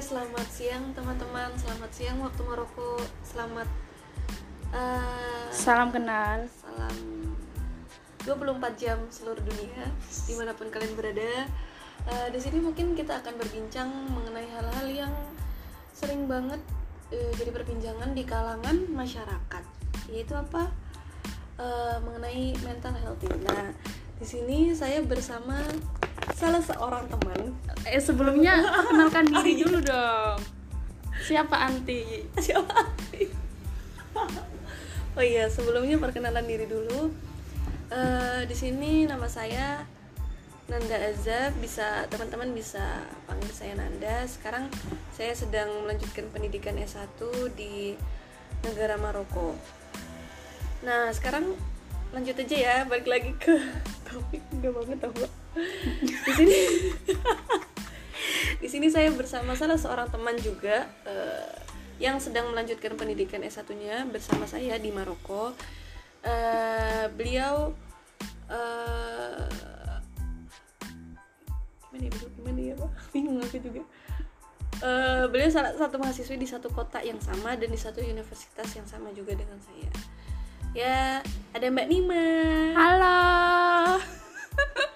selamat siang teman-teman. Selamat siang waktu Maroko. Selamat eh, Salam kenal. salam 24 jam seluruh dunia di mana pun kalian berada. Eh, di sini mungkin kita akan berbincang mengenai hal-hal yang sering banget eh, jadi perbincangan di kalangan masyarakat. Yaitu apa? Eh, mengenai mental health. Nah, di sini saya bersama salah seorang teman. Eh sebelumnya perkenalkan diri dulu dong. Siapa Anti? siapa oh iya sebelumnya perkenalan diri dulu. Eh, di sini nama saya Nanda Azab. Bisa teman-teman bisa panggil saya Nanda. Sekarang saya sedang melanjutkan pendidikan S1 di negara Maroko. Nah sekarang lanjut aja ya balik lagi ke topik. Enggak banget tau. Di sini di sini saya bersama salah seorang teman juga eh, yang sedang melanjutkan pendidikan S1-nya bersama saya di Maroko. Eh, beliau eh, gimana ya, gimana ya, Pak? Bingung aku juga. Eh, beliau salah satu mahasiswi di satu kota yang sama dan di satu universitas yang sama juga dengan saya. Ya, ada Mbak Nima. Halo.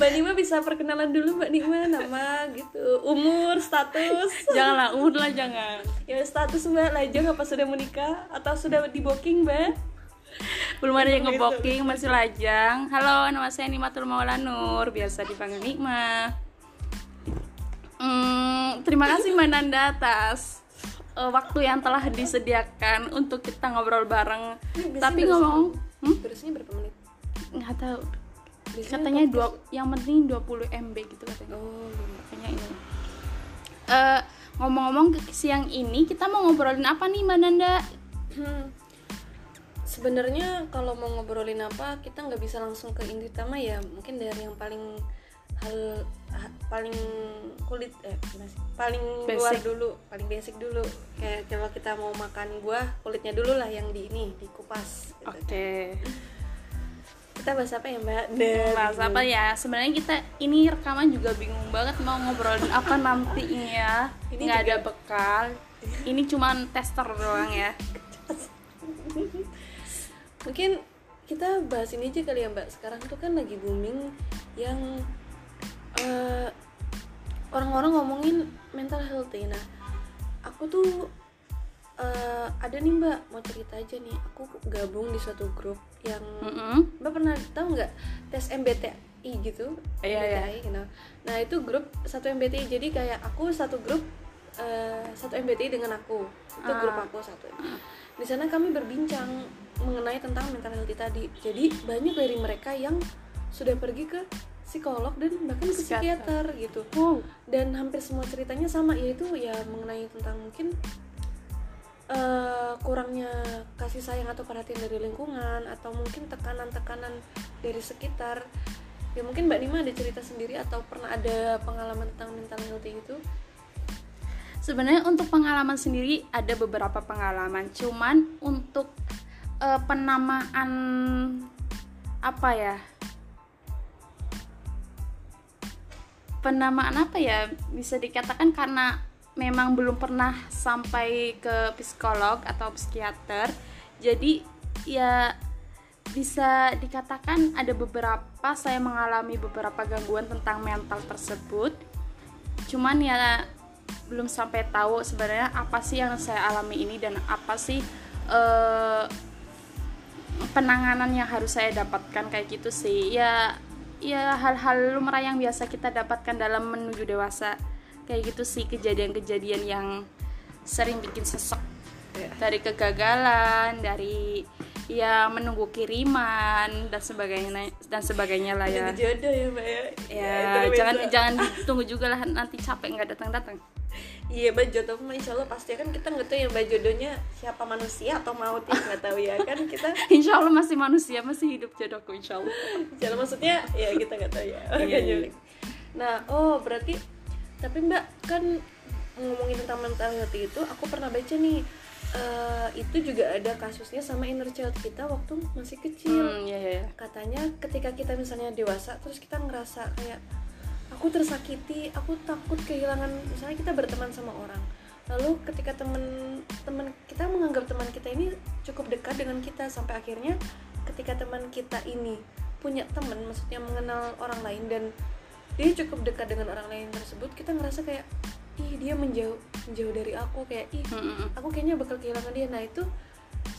Mbak Nima bisa perkenalan dulu Mbak Nima nama gitu, umur, status. Janganlah umur lah jangan. Ya status Mbak lajang apa sudah menikah atau sudah di booking Mbak? Belum ada yang ngebooking masih lajang. Halo, nama saya Nimatul Maula Nur, biasa dipanggil Nikma. Hmm, terima kasih Mbak Nanda atas eh, waktu yang telah disediakan untuk kita ngobrol bareng. Biasanya Tapi ngomong, hmm? Durasinya berapa menit? nggak tahu. Biasanya Katanya dua, yang penting 20 MB gitu katanya. Oh, Kayaknya ini. Eh, ngomong-ngomong siang ini kita mau ngobrolin apa nih Mbak Nanda? hmm. Sebenarnya kalau mau ngobrolin apa kita nggak bisa langsung ke inti utama ya mungkin dari yang paling hal ha- paling kulit eh paling luar Basic. dulu paling basic dulu kayak kalau kita mau makan buah kulitnya dulu lah yang di ini dikupas gitu. Oke. Kita bahas apa ya mbak Nah, Bahas apa ya? Sebenarnya kita ini rekaman juga bingung banget mau ngobrolin apa nantinya. Ini Nggak ada bekal. Ini cuman tester doang ya. mungkin kita bahas ini aja kali ya mbak sekarang tuh kan lagi booming yang eh, orang-orang ngomongin mental health ya. nah aku tuh eh, ada nih mbak mau cerita aja nih aku gabung di suatu grup yang Mm-mm. mbak pernah tahu nggak tes MBTI gitu Iya, iya. MBTI gitu. nah itu grup satu MBTI jadi kayak aku satu grup eh, satu MBTI dengan aku itu grup Ah. aku satu di sana kami berbincang mengenai tentang mental health tadi jadi banyak dari mereka yang sudah pergi ke psikolog dan bahkan ke Psikiater. psikiater gitu Wow. dan hampir semua ceritanya sama yaitu ya mengenai tentang mungkin eh, kurangnya kasih sayang atau perhatian dari lingkungan atau mungkin tekanan-tekanan dari sekitar ya mungkin mbak Nima ada cerita sendiri atau pernah ada pengalaman tentang mental health itu Sebenarnya untuk pengalaman sendiri ada beberapa pengalaman, cuman untuk eh, penamaan apa ya? Penamaan apa ya? Bisa dikatakan karena memang belum pernah sampai ke psikolog atau psikiater. Jadi ya bisa dikatakan ada beberapa saya mengalami beberapa gangguan tentang mental tersebut. Cuman ya belum sampai tahu sebenarnya apa sih yang saya alami ini dan apa sih eh, penanganan yang harus saya dapatkan kayak gitu sih. Ya ya hal-hal lumrah yang biasa kita dapatkan dalam menuju dewasa kayak gitu sih kejadian-kejadian yang sering bikin sesek Ya. dari kegagalan dari ya menunggu kiriman dan sebagainya dan sebagainya lah ya jodoh ya mbak ya ya itu jangan beda. jangan ditunggu juga lah nanti capek nggak datang datang Iya mbak jodoh mah insya Allah pasti kan kita nggak tahu ya mbak jodohnya siapa manusia atau maut ya nggak tahu ya kan kita insya Allah masih manusia masih hidup jodohku insya Allah Jalan maksudnya ya kita nggak tahu ya. Iya, iya. Nah, oh berarti tapi Mbak kan ngomongin tentang mental health itu aku pernah baca nih eh, itu juga ada kasusnya sama inner child kita waktu masih kecil. hmm, ya, ya, ya. Katanya ketika kita misalnya dewasa terus kita ngerasa kayak aku aku tersakiti aku takut kehilangan misalnya kita berteman sama orang lalu ketika teman teman kita menganggap teman kita ini cukup dekat dengan kita sampai akhirnya ketika teman kita ini punya teman maksudnya mengenal orang lain dan dia cukup dekat dengan orang lain tersebut kita ngerasa kayak ih dia menjauh menjauh dari aku kayak ih aku kayaknya bakal kehilangan dia. Nah itu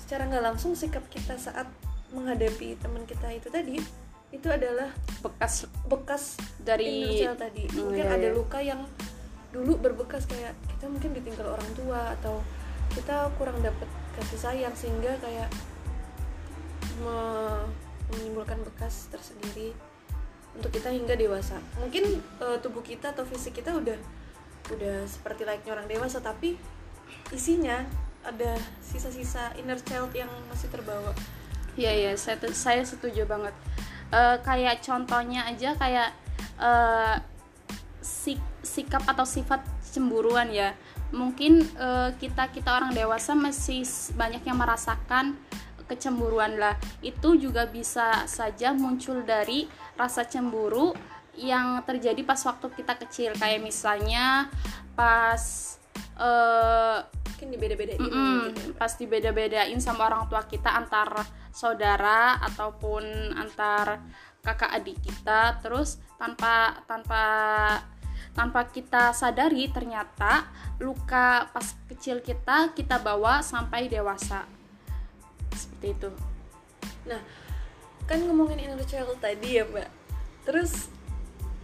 secara nggak langsung sikap kita saat menghadapi teman kita itu tadi itu adalah bekas bekas dari tadi. Hmm, mungkin iya, ada iya. luka yang dulu berbekas kayak kita mungkin ditinggal orang tua atau kita kurang dapat kasih sayang sehingga kayak me- menimbulkan bekas tersendiri untuk kita hingga dewasa mungkin eh, tubuh kita atau fisik kita udah udah seperti layaknya orang dewasa tapi isinya ada sisa-sisa inner child yang masih terbawa Iya iya saya saya setuju banget. Eh, kayak contohnya aja kayak eh, sik- sikap atau sifat cemburuan ya. Mungkin eh, kita kita orang dewasa masih banyak yang merasakan kecemburuan lah. Itu juga bisa saja muncul dari rasa cemburu yang terjadi pas waktu kita kecil kayak misalnya pas eh, mungkin dibeda-bedain Mm-mm, gitu ya. pasti beda-bedain sama orang tua kita antar saudara ataupun antar kakak adik kita terus tanpa tanpa tanpa kita sadari ternyata luka pas kecil kita kita bawa sampai dewasa seperti itu Nah, kan ngomongin inner child tadi ya, Mbak. Terus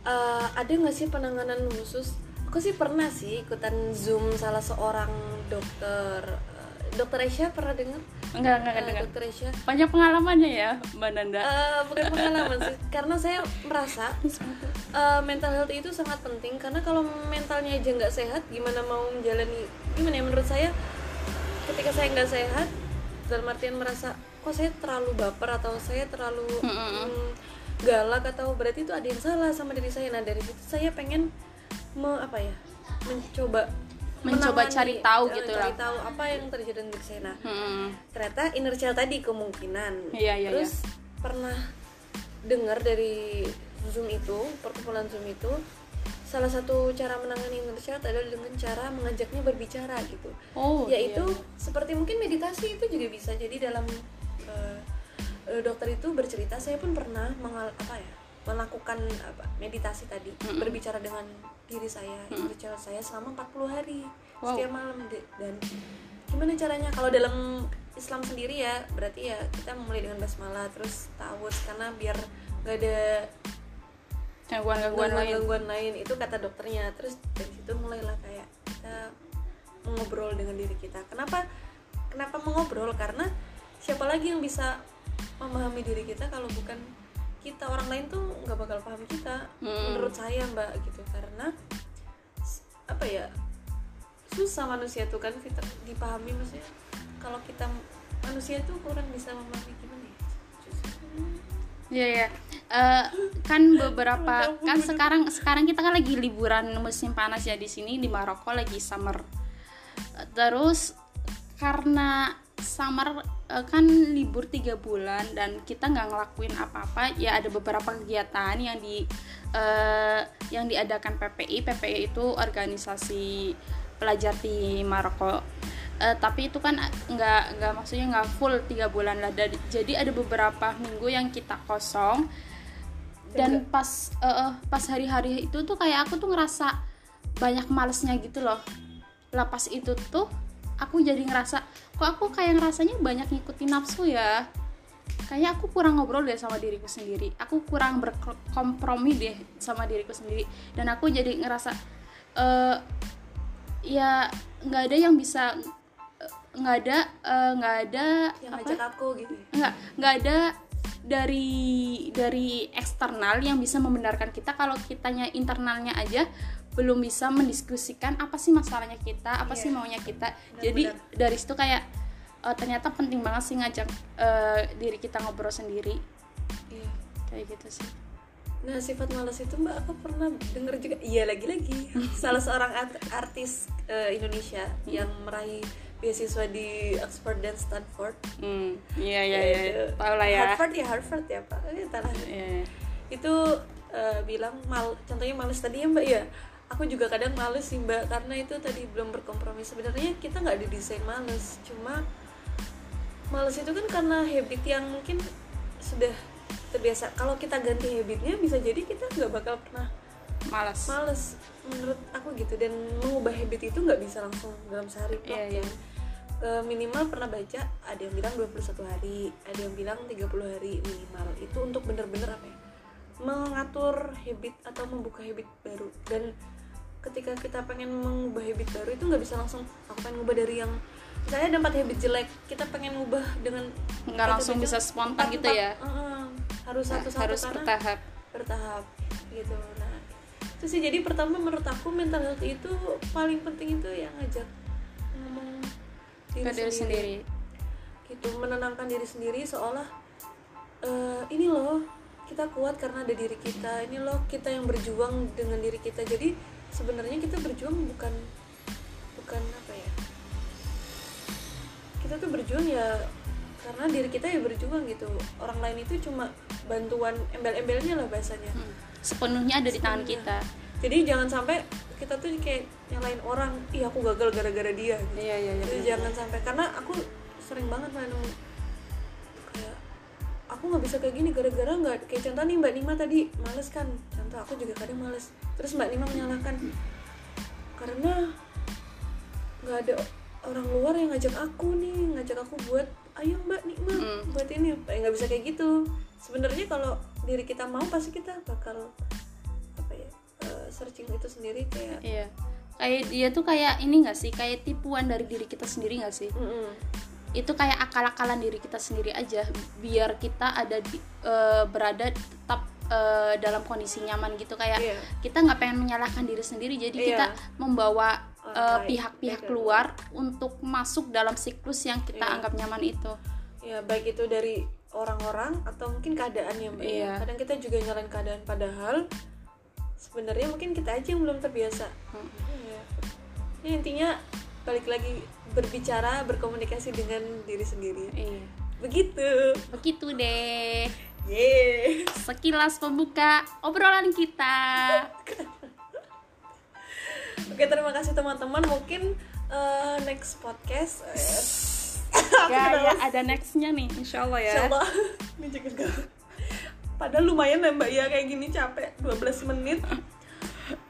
eh, ada nggak sih penanganan khusus? Aku sih pernah sih ikutan zoom salah seorang dokter. Eh, dokter Aisyah pernah dengar? enggak enggak Eh, enggak dokter Aisyah. banyak pengalamannya ya mbak Nanda Eh, bukan pengalaman sih, karena saya merasa eh, mental health itu sangat penting karena kalau mentalnya aja nggak sehat, gimana mau menjalani? Gimana ya menurut saya? Ketika saya nggak sehat, dalam artian merasa kok saya terlalu baper atau saya terlalu mm, galak atau berarti itu ada yang salah sama diri saya. Nah dari situ saya pengen me, apa ya mencoba Mencoba menangani, cari tahu eh, gitu cari lah. tahu apa yang terjadi dengan diri saya. Nah Hmm, ternyata inner child tadi kemungkinan Iya, iya, terus pernah dengar dari zoom itu perkumpulan zoom itu salah satu cara menangani inner child adalah dengan cara mengajaknya berbicara gitu. Oh yaitu iya. seperti mungkin meditasi itu juga bisa. Jadi dalam eh, dokter itu bercerita saya pun pernah mengal apa ya melakukan apa meditasi tadi berbicara dengan diri saya inner child saya selama 40 hari Wow. setiap malam. Dan gimana caranya? Kalau dalam Islam sendiri ya berarti ya kita mulai dengan basmalah terus tawus karena biar gak ada gangguan-gangguan lain. gangguan lain itu kata dokternya. Terus dari situ mulailah kayak kita mengobrol dengan diri kita. Kenapa kenapa mengobrol? Karena siapa lagi yang bisa memahami diri kita kalau bukan kita? Orang lain tuh nggak bakal paham kita Hmm. menurut saya mbak gitu. Karena apa ya susah manusia tuh kan fitrah dipahami. Maksudnya kalau kita manusia tuh kurang bisa memahami gimana ya? Susah. Iya ya. Eh, kan beberapa kan sekarang sekarang kita kan lagi liburan musim panas ya di sini di Maroko lagi summer. Terus karena summer eh, kan libur tiga bulan dan kita nggak ngelakuin apa-apa ya ada beberapa kegiatan yang di eh, yang diadakan PPI PPI itu organisasi pelajar di Maroko Eh, tapi itu kan nggak nggak maksudnya nggak full tiga bulan lah. Dan- jadi ada beberapa minggu yang kita kosong. Dan pas eh, eh, pas hari-hari itu tuh kayak aku tuh ngerasa banyak malesnya gitu loh. Lah pas itu tuh aku jadi ngerasa kok aku kayak ngerasanya banyak ngikutin nafsu ya? Kayaknya aku kurang ngobrol deh sama diriku sendiri. Aku kurang berkompromi deh sama diriku sendiri. Dan aku jadi ngerasa eh ya nggak ada yang bisa eh, nggak ada eh, nggak ada yang apa? ngajak aku gitu ya? Nggak nggak ada dari dari eksternal yang bisa membenarkan kita. Kalau kitanya internalnya aja belum bisa mendiskusikan apa sih masalahnya kita apa sih Iya. maunya kita. Benar-benar. jadi dari situ kayak eh, ternyata penting banget sih ngajak eh, diri kita ngobrol sendiri. Iya. kayak gitu sih. Nah sifat malas itu mbak aku pernah denger juga. Iya lagi-lagi. Salah seorang art- artis eh, Indonesia Yang meraih beasiswa di Oxford dan Stanford. Hmm iya iya iya. Yaitu tahu lah ya. Harvard ya Harvard ya pak. Eh, entahlah. Iya, iya. itu eh, bilang mal contohnya males tadi ya mbak ya. Aku juga kadang males sih mbak karena itu tadi belum berkompromi. Sebenarnya kita nggak didesain males. Cuma males itu kan karena habit yang mungkin sudah terbiasa. Kalau kita ganti habitnya bisa jadi kita nggak bakal pernah malas males. Menurut aku gitu. Dan mengubah habit itu nggak bisa langsung dalam sehari. Plok Iya, iya. ya. Eh, minimal pernah baca ada yang bilang 21 hari ada yang bilang 30 hari minimal. Itu untuk bener-bener apa ya? Mengatur habit atau membuka habit baru. Dan ketika kita pengen mengubah habit baru itu nggak bisa langsung. Aku pengen ngubah dari yang misalnya ada empat habit jelek kita pengen ngubah dengan nggak langsung bisa spontan gitu ya? Uh-uh. harus satu-satu harus karena bertahap. bertahap gitu. Nah itu sih jadi pertama menurut aku mental health itu paling penting itu yang ngajak ngomong ke diri sendiri. Gitu menenangkan diri sendiri seolah eh, ini loh kita kuat karena ada diri kita ini loh kita yang berjuang dengan diri kita. Jadi sebenarnya kita berjuang bukan bukan apa ya kita tuh berjuang ya karena diri kita ya berjuang gitu. Orang lain itu cuma bantuan embel-embelnya lah bahasanya. Hmm. sepenuhnya ada di tangan Sepenuhnya. kita. Jadi jangan sampai kita tuh kayak nyalain orang ih aku gagal gara-gara dia. Gitu. iya iya Jadi jangan sampai karena aku sering banget kayak aku nggak bisa kayak gini gara-gara nggak kayak contoh nih mbak Nima tadi males kan. Contoh aku juga kadang males. Terus mbak Nima menyalahkan. Karena nggak ada orang luar yang ngajak aku nih ngajak aku buat ayo mbak Nima Mm. buat ini Eh, nggak bisa kayak gitu sebenarnya kalau diri kita mau pasti kita bakal apa ya eh, searching itu sendiri kayak iya kayak dia tuh kayak ini gak sih kayak tipuan dari diri kita sendiri gak sih mm-mm. itu kayak akal-akalan diri kita sendiri aja biar kita ada di, eh, berada tetap eh, dalam kondisi nyaman gitu kayak Iya. kita nggak pengen menyalahkan diri sendiri jadi Iya. kita membawa Eh, pihak-pihak Beda. luar untuk masuk dalam siklus yang kita Iya. anggap nyaman itu ya baik itu dari orang-orang atau mungkin keadaannya mbak ya. Iya. kadang kita juga nyalain keadaan padahal sebenarnya mungkin kita aja yang belum terbiasa Hmm. Iya. ya intinya balik lagi berbicara berkomunikasi dengan diri sendiri iya begitu begitu deh yeay sekilas pembuka obrolan kita oke terima kasih teman-teman mungkin eh, next podcast eh, ya ya ada nextnya nih insya Allah ya Insya Allah ini juga enggak. Padahal lumayan ya mbak ya kayak gini capek 12 menit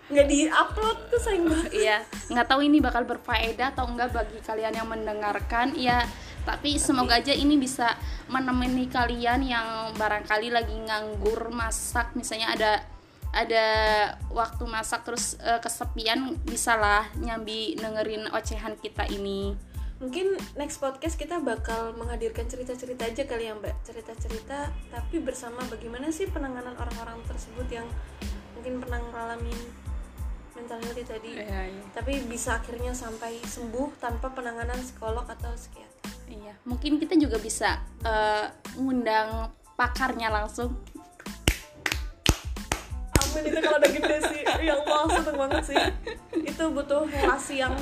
nggak di upload tuh sayang banget. Iya, nggak tahu ini bakal berfaedah atau enggak bagi kalian yang mendengarkan. Ya, tapi semoga aja ini bisa menemani kalian yang barangkali lagi nganggur masak, misalnya ada ada waktu masak terus eh, kesepian bisalah nyambi dengerin ocehan kita ini. Mungkin next podcast kita bakal menghadirkan cerita-cerita aja kali ya mbak cerita-cerita tapi bersama bagaimana sih penanganan orang-orang tersebut yang mungkin pernah ngalamin mental health tadi Iya, iya. tapi bisa akhirnya sampai sembuh tanpa penanganan psikolog atau psikiater. Iya, mungkin kita juga bisa eh, ngundang pakarnya langsung. Amin itu kalau udah gede sih Ya Allah seneng banget sih Itu butuh relasi yang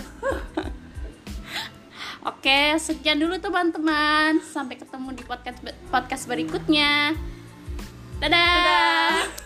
Oke, sekian dulu teman-teman. Sampai ketemu di podcast podcast berikutnya. Dadah. Dadah